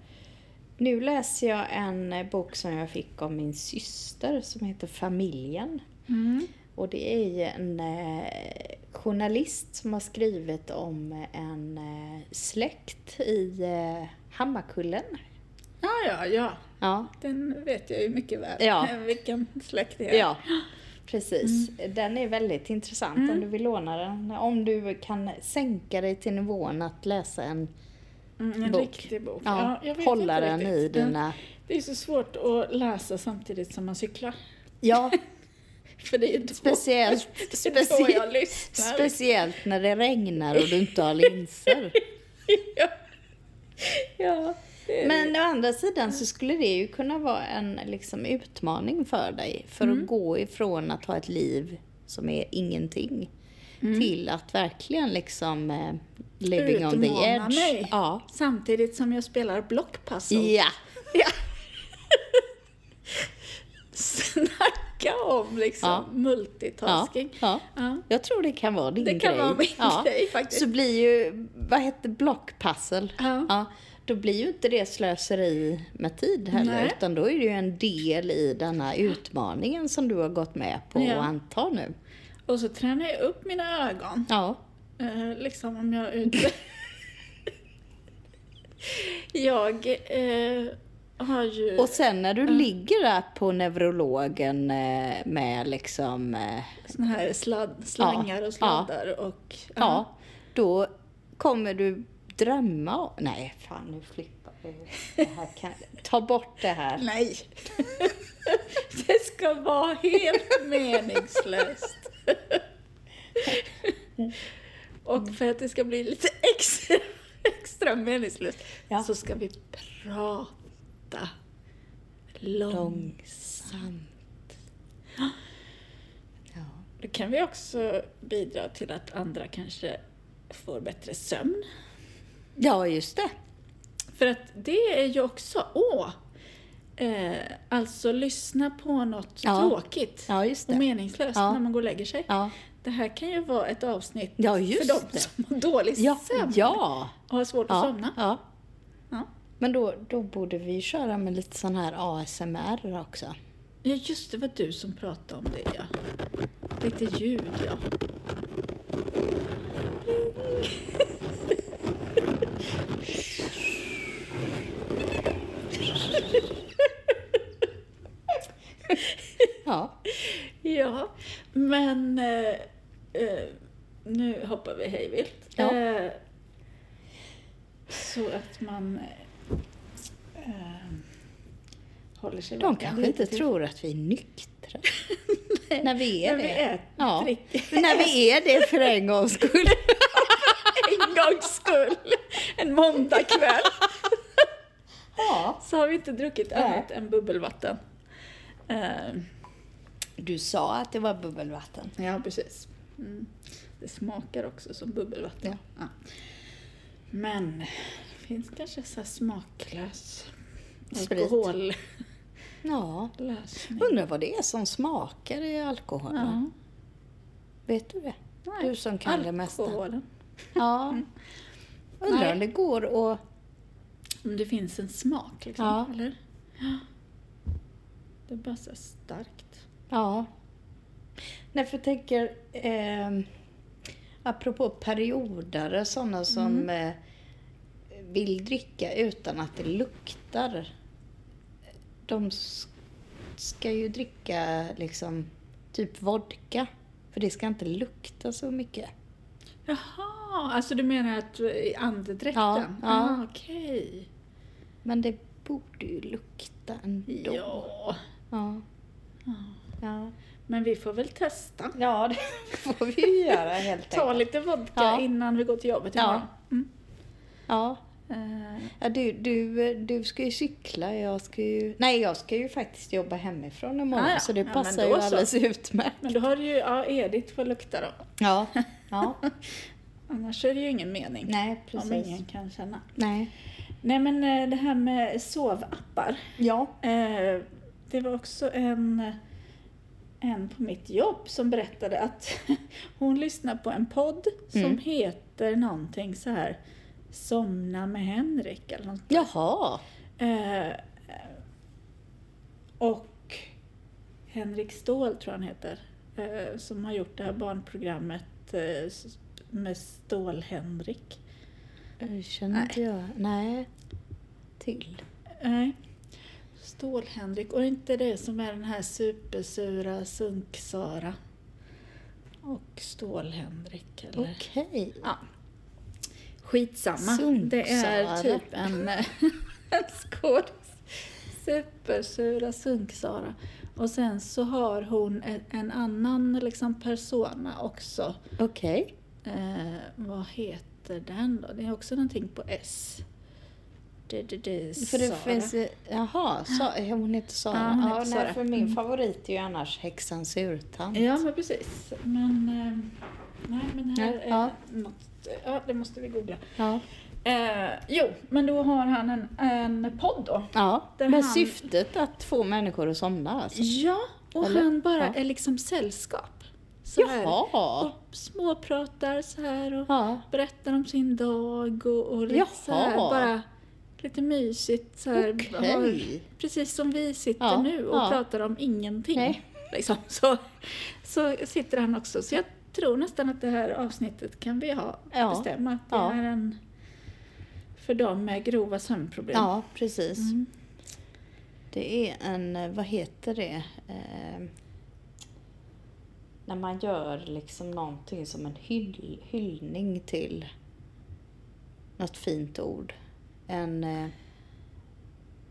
nu läser jag en bok som jag fick av min syster som heter Familjen. Mm. Och det är en eh, journalist som har skrivit om en eh, släkt i eh, Hammarkullen. Ja, ja, ja. Ja, Den vet jag ju mycket väl. Ja. Vilken släkt det är. ja precis. Mm. Den är väldigt intressant om du vill låna den. Om du kan sänka dig till nivån att läsa en Mm, en bok. riktig bok. Ja, jag vet hålla inte den i riktigt. Ja. dina... Det är så svårt att läsa samtidigt som man cyklar. Ja, För det är då, speciellt, det är då jag lyssnar. speciellt när det regnar och du inte har linser. ja. ja, Men å andra sidan så skulle det ju kunna vara en liksom, utmaning för dig. För Mm. att gå ifrån att ha ett liv som är ingenting Mm. till att verkligen liksom eh, living on the Utmana edge. mig. Ja. Samtidigt som jag spelar blockpuzzle. Ja. Ja. Snacka om liksom Ja. Multitasking. ja. Ja. Jag tror det kan vara din Det grej. kan vara min ja. grej faktiskt. Så blir ju, vad heter blockpuzzle? Ja. Ja, då blir ju inte det slöseri med tid heller, Nej. utan då är det ju en del i denna utmaningen som du har gått med på Ja. anta nu. Och så tränar jag upp mina ögon. Ja. Eh, liksom om jag är ute. jag eh, har ju... Och sen när du ligger där på neurologen eh, med liksom, eh, såna här sladd, slangar Ja. och sladdar och... ja, då kommer du drömma om- Nej, fan nu flippar vi. Kan, ta bort det här. Nej! det ska vara helt meningslöst. och för att det ska bli lite extra, extra meningslöst Ja. så ska vi prata långsamt. Långsamt. Ja. Då kan vi också bidra till att andra kanske får bättre sömn. Ja, just det. För att det är ju också, åh! Eh, alltså lyssna på något Ja. tråkigt Ja, och meningslöst Ja. när man går och lägger sig. Det här kan ju vara ett avsnitt för de det. som har dålig ja, sömn ja. och har svårt att somna. Men då, då borde vi köra med lite sån här ASMR också. ja, just det var du som pratade om det ja. Lite ljud ja ja. Ja, men eh, eh nu hoppar vi hejvilt. Ja. Eh, så att man eh, håller sig De kanske inte till. tror att vi är nyktra. Nej, när vi är när det. Vi är ja. när vi är det för en gångs skull. en gångs skull en måndagkväll, Ja. så har vi inte druckit Nej. annat än bubbelvatten. Eh, Du sa att det var bubbelvatten. Ja, precis. Mm. Det smakar också som bubbelvatten. Ja. Men det finns kanske så smaklös alkohollösning. Ja. Undrar vad det är som smakar i alkoholen. Ja. Vet du det? Nej, Du som kan det mesta. Alkoholen. Ja. Undrar Nej. om det går att... Om det finns en smak liksom, Ja. eller? Ja. Det är bara så starkt. Ja. Nej, för jag tänker... Eh, apropå periodare, sådana som eh, vill dricka utan att det luktar. De ska ju dricka liksom typ vodka. För det ska inte lukta så mycket. Jaha, alltså du menar att i andedräkten? Ja, ja. Ah, Okej. Men det borde ju lukta ändå. Ja. Ja. Ja, Men vi får väl testa. ja det får vi göra helt Ta enkelt. lite vodka Ja. innan vi går till jobbet Ja. imorgon. Mm. Ja. Eh, Ja, du, du, du ska ju cykla, jag ska ju... Nej, jag ska ju faktiskt jobba hemifrån imorgon, Ah, ja. så det Ja, passar då ju så. alldeles utmärkt. Men då har du ju, ja Edith får lukta då. Ja, ja. Annars är det ju ingen mening. Nej, Om precis. ingen kan känna. Nej. Nej men eh, det här med sovappar. Ja. Eh, det var också en, en på mitt jobb som berättade att hon lyssnar på en podd som Mm. heter någonting så här Somna med Henrik eller något. Jaha. Eh, och Henrik Ståhl tror han heter, eh, som har gjort det här barnprogrammet eh, med Stål-Henrik. Det känner inte jag. Nej. Till. Nej, Stål-Henrik. Och inte det som är den här supersura Sunk-Sara. Och Stål-Henrik. Okej. Ja. Skitsamma. Sunk-Sara. Det är typ en, en skådis. Supersura Sunk-Sara. Och sen så har hon en, en annan liksom persona också. Okej. Eh, vad heter den då? Det är också någonting på S. Det, det, det, För det Sara. finns. Jaha, sa, hon heter Sara. Ja, hon heter nej, Sara. för min Mm. favorit är ju annars häxan surtant. Ja, men precis. Men, eh, nej, men här Nej, är ja. något. Ja, det måste vi googla. Ja. Eh, jo, men då har han en, en podd då. ja. Med han- syftet att få människor att somna alltså. Ja, och Eller? han bara Ja. är liksom sällskap. Så här, Jaha. och småpratar så här och Ja. berättar om sin dag och, och lite så här, Jaha. bara lite mysigt så här. Okej. har- Precis som vi sitter Ja, nu och pratar om ingenting. Nej. Liksom. Så, så sitter han också. Så jag tror nästan att det här avsnittet kan vi ha Ja. bestämma att det Ja. är en för dem med grova sömnproblem. Ja, precis. Mm. Det är en, vad heter det? Eh, när man gör liksom någonting som en hyll, hyllning till något fint ord. En... Eh,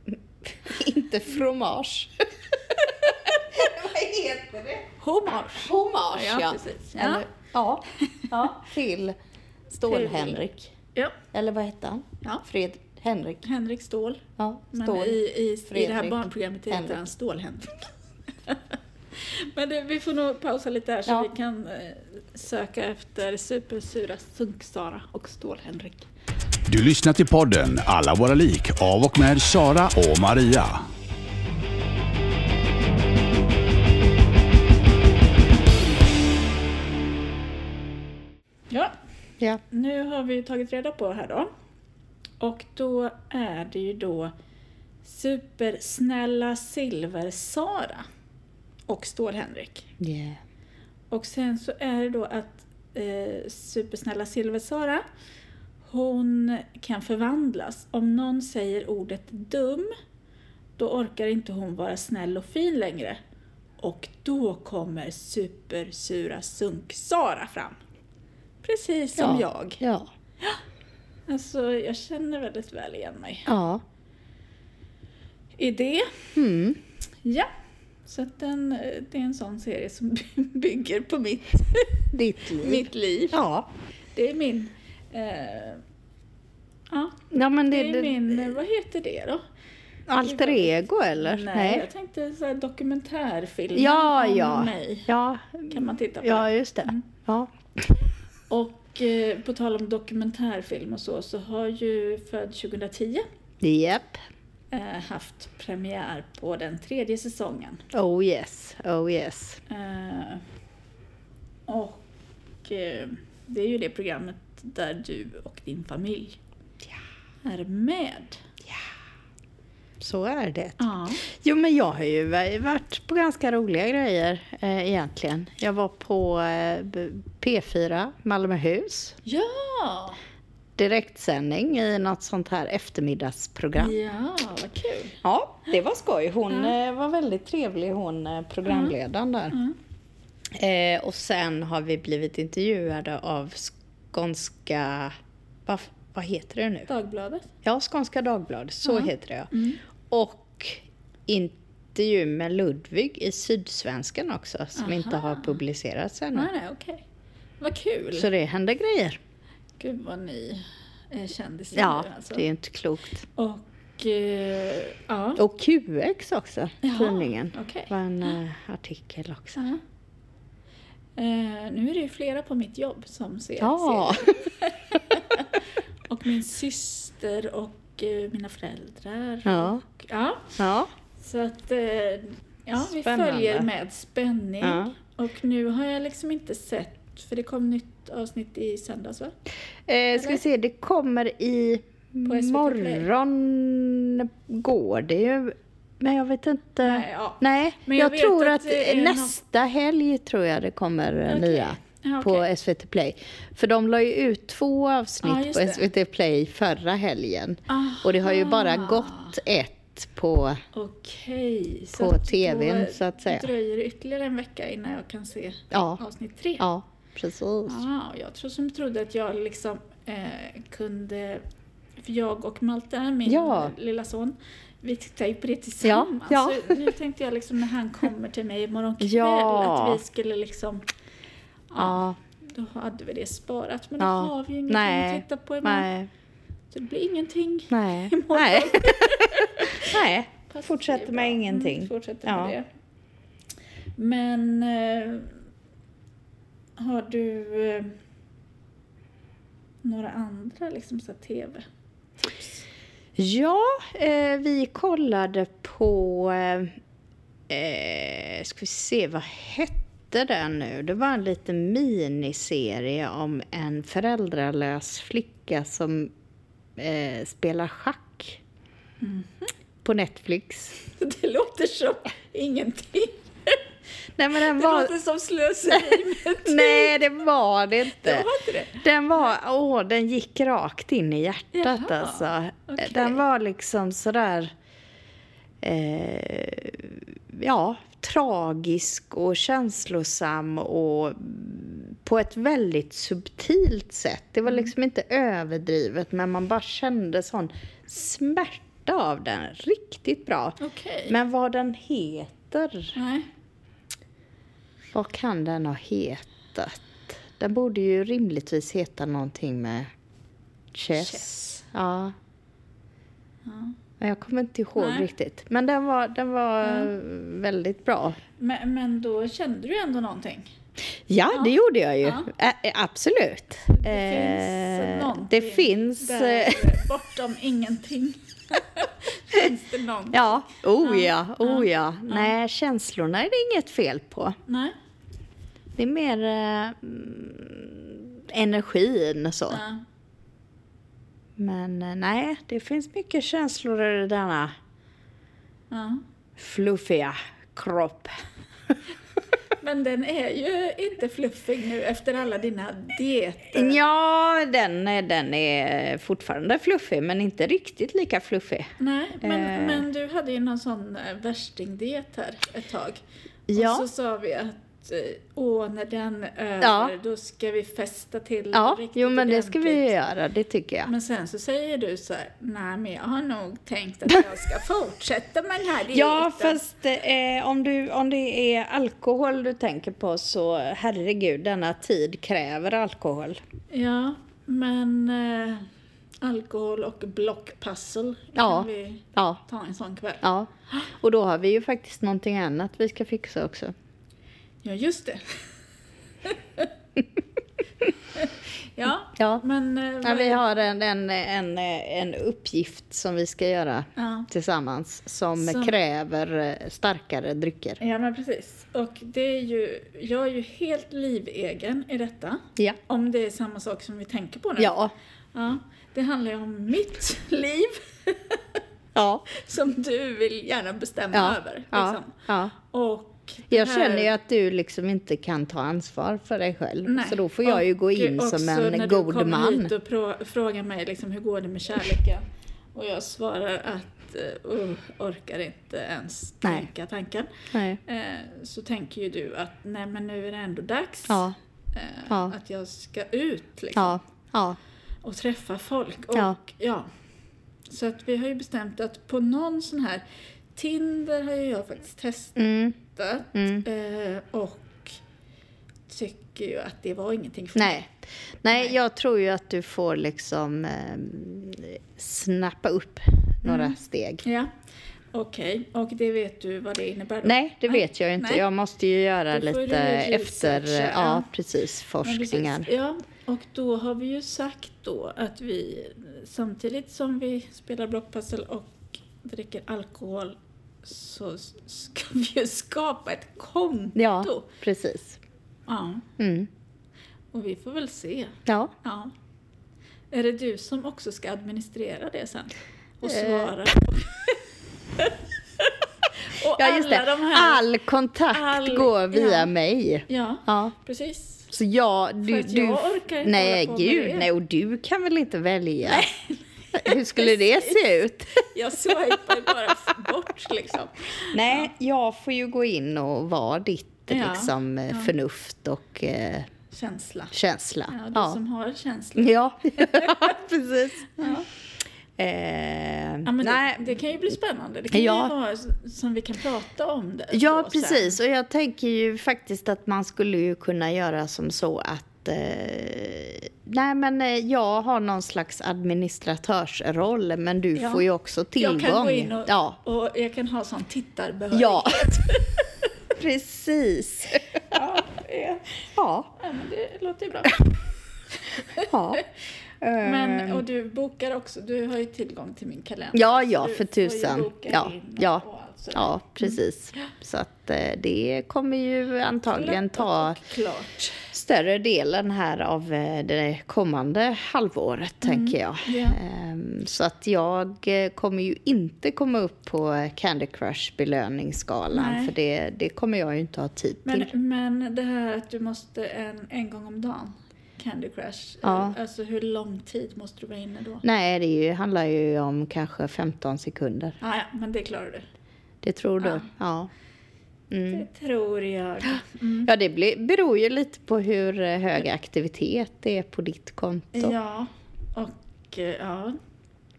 inte fromage. Heter det? Hommage. Hommage, Ja, ja. precis. Ja. Eller, ja. ja, till Stål-Henrik. Ja, Eller vad hette han? Ja. Fred Henrik. Henrik Ståhl. Ja, Men Stål. i, i, i det här barnprogrammet heter Henrik. han Stål-Henrik. Men det, vi får nog pausa lite här så Ja. vi kan eh, söka efter supersura Sunk-Sara och Stål-Henrik. Du lyssnar till podden Alla våra lik av och med Sara och Maria. Ja. nu har vi tagit reda på här då. Och då är det ju då supersnälla Silver-Sara och Stål-Henrik. Yeah. Och sen så är det då att eh, supersnälla Silver-Sara, hon kan förvandlas. Om någon säger ordet dum, då orkar inte hon vara snäll och fin längre. och då kommer supersura Sunk-Sara fram. Precis som jag. Ja. Alltså, jag känner väldigt väl igen mig Ja. i det. Mm. Ja, så att den, det är en sån serie som bygger på mitt, Ditt liv. mitt liv. Ja. Det är min... Eh, ja, Ja, men det det, är min... Vad heter det då? alter ego eller? Nej, jag tänkte så här dokumentärfilm Ja, om ja. mig. Ja, Kan man titta på. ja, just det. Mm. Ja. Och eh, på tal om dokumentärfilm och så, så har ju Född 2010 Japp. eh, haft premiär på den tredje säsongen. Oh yes, oh yes. Eh, och det är ju det programmet där du och din familj är med. Så är det. Ja. Jo, men jag har ju varit på ganska roliga grejer eh, egentligen. Jag var på eh, B- P4, Malmöhus. Ja! Direktsändning i något sånt här eftermiddagsprogram. Ja, vad kul. Ja, det var skoj. Hon Ja. eh, var väldigt trevlig, hon eh, programledaren där. Mm. Eh, och sen har vi blivit intervjuade av Skånska... Vad, vad heter det nu? Dagbladet. Ja, Skånska Dagbladet, så Ja. heter det ja. Och intervju med Ludvig i Sydsvenskan också, som Aha. inte har publicerats ännu. Nej, nej, okej. Vad kul. Så det händer grejer. Gud vad ni är kändisar Ja, nu alltså. det är inte klokt. Och eh, ja. Och QX också, Jaha, tidningen. okej. var en eh, artikel också. Ja. Eh, nu är det ju flera på mitt jobb som ser Ja. Och min syster och mina föräldrar. Ja. Och, ja. ja. Så att eh, ja, vi Spännande. följer med spänning. Ja. Och nu har jag liksom inte sett, för det kom nytt avsnitt i söndags va? Eh, ska vi se, det kommer i morgon går det ju. Men jag vet inte. Nej, ja. Nej, Men jag, jag vet tror att att, nästa helg tror jag det kommer eh, Okej. nya Ja, på. SVT Play. För de la ju ut två avsnitt Ja, just på. SVT Play förra helgen. Och det har ju bara Aha. gått ett på... Okej. så på TVn, så att säga. dröjer det ytterligare en vecka innan jag kan se Ja, avsnitt tre. ja precis. Ah, jag tror som trodde att jag liksom eh, kunde... För jag och Malte, min Ja. lilla son, vi tittar ju på det tillsammans. ja. Så nu tänkte jag liksom när han kommer till mig imorgon kväll Ja. att vi skulle liksom... Ja, Då hade vi det sparat. Men Ja. då har vi ju ingenting Nej. att titta på imorgon. nej, Så det blir ingenting. nej, Imorgon. nej. nej. Fortsätter med ingenting. Mm, fortsätter Ja. med det. Men eh, har du eh, några andra liksom så tv? Ja, eh, vi kollade på... Eh, eh, ska vi se, vad hette den nu? Det var en liten miniserie om en föräldralös flicka som eh, spelar schack. På Netflix. Det låter som ingenting. Nej, men den Det var... låter som slöseri med tid. Nej, det var det Det inte. var inte det. Den var, åh, den gick rakt in i hjärtat Jaha, alltså. okej. Den var liksom sådär, eh, ja, tragisk och känslosam och på ett väldigt subtilt sätt. Det var Mm. liksom inte överdrivet, men man bara kände sån smärta av den. Riktigt bra. Okej. Men vad den heter, Nej. vad kan den ha hetat? Den borde ju rimligtvis heta någonting med chess. Chess. Ja. Ja. Jag kommer inte ihåg Nej. riktigt. Men den var, den var Ja. eh, väldigt bra. Men, men då kände du ändå någonting? Ja, Ja. det gjorde jag ju. Ja. Absolut. Det Eh, finns någonting Det finns... där eh, bortom ingenting. finns det någonting? Ja, oh ja, Ja. oh ja. Nej, känslorna är det inget fel på. Nej? Det är mer eh, mm, energin så. Ja. Men eh, nej, det finns mycket känslor i denna Ja. fluffiga kropp. Men den är ju inte fluffig nu efter alla dina dieter. Ja, den, är- den är fortfarande fluffig, men inte riktigt lika fluffig. Nej, men, Eh. men du hade ju någon sån eh, värstingdiet här ett tag. Ja. Och så sa vi att eh, åh, när den är över, Ja. då ska vi festa till Ja, riktigt jo men det ska vi göra, det tycker jag. Men sen så säger du så här, nej men jag har nog tänkt att jag ska fortsätta med den här dieten. Ja, fast eh, om, du, om det är alkohol du tänker på så herregud, denna tid kräver alkohol. Ja, men eh, alkohol och blockpussel Ja. kan vi Ja, ta en sån kväll. ja. Och då har vi ju faktiskt någonting annat vi ska fixa också. Ja, just det. ja, Ja. men... eh, Ja, vi har en, en, en, en uppgift som vi ska göra Ja. tillsammans som Som- kräver eh, starkare drycker. Ja, men precis. Och det är ju, jag är ju helt livegen i detta. Ja. Om det är samma sak som vi tänker på nu. Ja. ja det handlar ju om mitt liv Ja. som du vill gärna bestämma Ja. över. Liksom. ja. Och Jag här- känner ju att du liksom inte kan ta ansvar för dig själv. Nej. Så då får jag ju gå in som en när god du kommer man. hit och frågar mig liksom, hur går det med kärleken? Och jag svarar att uh, orkar inte ens Nej. tänka tanken. Nej. Eh, så tänker ju du att nej men nu är det ändå dags Ja, eh, Ja. att jag ska ut liksom, ja, ja, och träffa folk. Och, Ja. ja. Så att vi har ju bestämt att på någon sån här Tinder har ju jag faktiskt testat mm, mm. eh, och tycker ju att det var ingenting för Nej. mig. Nej, Nej. jag tror ju att du får liksom eh, snappa upp några Mm. steg. Ja, okej. Och det vet du vad det innebär då? Nej, det vet jag inte. Nej. Jag måste ju göra lite efter, ja, ja. precis, Men precis. forskningar. Ja, och då har vi ju sagt då att vi samtidigt som vi spelar blockpussel och dricker alkohol så ska vi ju skapa ett konto. Ja, precis. Ja, Mm. och vi får väl se. Ja. Ja. Är det du som också ska administrera det sen? Och Eh. svara? och ja, just det. här... All kontakt all- går via ja. mig. Ja, Ja. precis. Så jag, du, För att du, jag orkar inte nej hålla på med gud, det. nej och du kan väl inte välja? Hur skulle det se ut? Jag swipar bara bort liksom. Nej, jag får ju gå in och vara ditt Ja, liksom, ja. förnuft och eh, Känsla. känsla. Ja, du Ja, som har känsla. ja. precis. Ja. Eh, Ja, nej, det, det kan ju bli spännande. Det kan Ja. ju vara som vi kan prata om det. Ja, då sen. precis. Och jag tänker ju faktiskt att man skulle ju kunna göra som så att eh, nej, men eh, jag har någon slags administratörsroll, men du Ja. får ju också tillgång. Jag kan gå in och, ja. och jag kan ha sån tittarbehörighet. ja, precis. ja, Ja, ja, men det låter ju bra. ja. Men, Eh, och du bokar också, du har ju tillgång till min kalender. Ja, ja, för tusan. boka Ja, ja, allt. Ja, precis. Så att eh, det kommer ju antagligen ta klart. Större delen här av eh, det kommande halvåret, tänker jag. Ja. Ehm, Så att jag eh, kommer ju inte komma upp på Candy Crush belöningsskalan, Nej. för det, det kommer jag ju inte ha tid Men, till. men det här att du måste en, en gång om dagen, Candy Crush. Ja. Alltså hur lång tid måste du vara inne då? Nej, det ju, handlar ju om kanske 15 sekunder. Ah, ja, men det klarar du. Det tror du? Ja. Ja. Mm. Det tror jag. Mm. Ja, det blir, beror ju lite på hur eh, hög aktivitet det är på ditt konto. Ja, och eh, ja,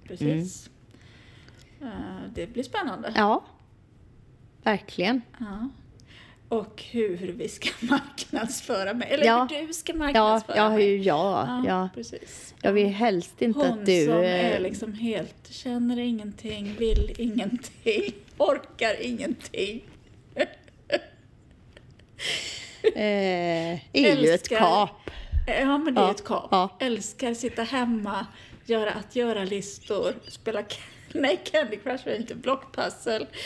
precis. Eh, Det blir spännande. Ja, verkligen. Ja. Och hur vi ska marknadsföra mig. Eller Ja. hur du ska Ja, marknadsföra ja, mig. ju ja, ja. precis. Jag vill helst inte Hon att du... som eh, är liksom helt, känner ingenting, vill ingenting, orkar ingenting. Eh, är ju ett kap. Ja, men det är Ja, ett kap. ja. Älskar sitta hemma, göra att göra-listor, spela nej, Candy Crush är inte blockpussel.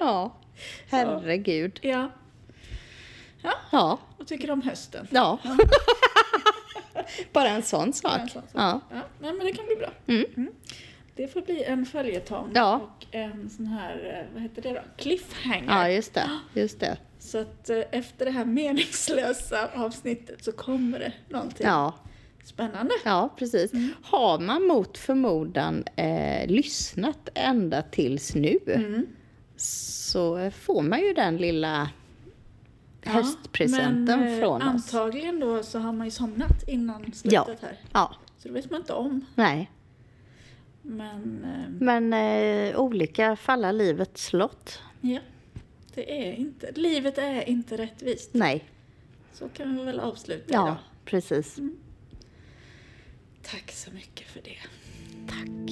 Ja, herregud. Ja. Ja, Ja, och tycker om hösten. ja. Bara en sån sak. En sån sak. Ja. Ja, nej, men det kan bli bra. Mm. Det får bli en följetong Ja. och en sån här, eh, vad heter det då? Cliffhanger. ja, just det. Just det. Så att eh, efter det här meningslösa avsnittet så kommer det någonting Ja, spännande. ja precis. Har man mot förmodan eh, lyssnat ända tills nu, Mm. så får man ju den lilla höstpresenten men, eh, från oss. Antagligen då så har man ju somnat innan slutet Ja. här. Ja, Så det vet man inte om. nej. Men eh, Men eh, olika faller livets lott. ja, det är inte, livet är inte rättvist. Nej, Så kan vi väl avsluta ja, idag. precis. Tack så mycket för det. Tack.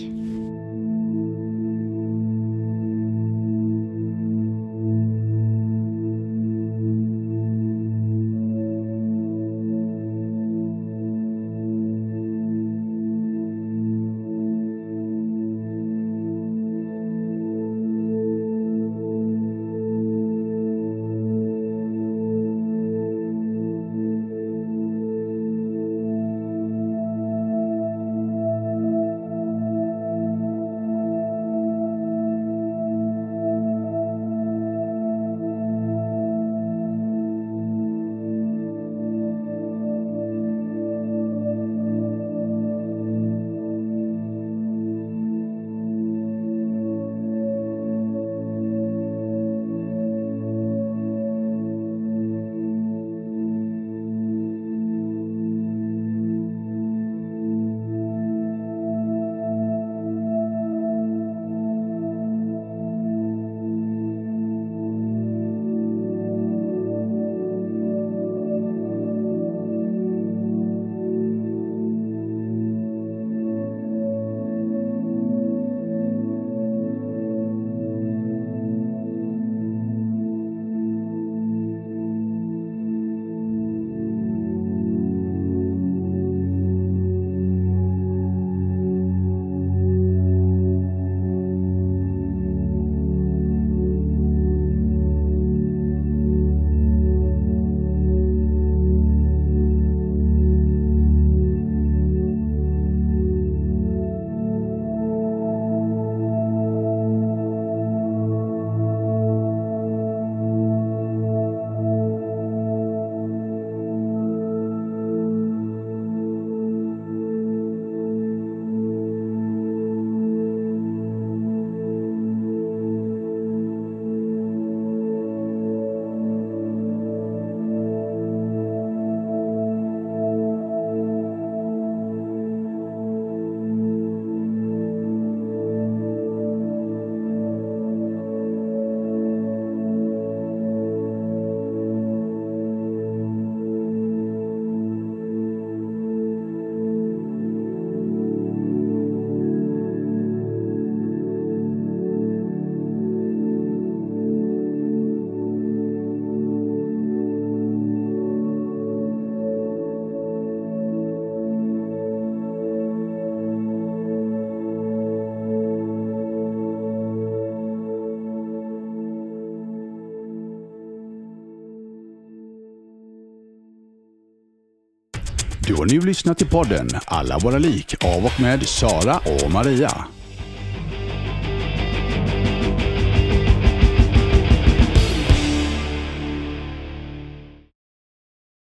Får nu lyssna till podden Alla våra lik av och med Sara och Maria.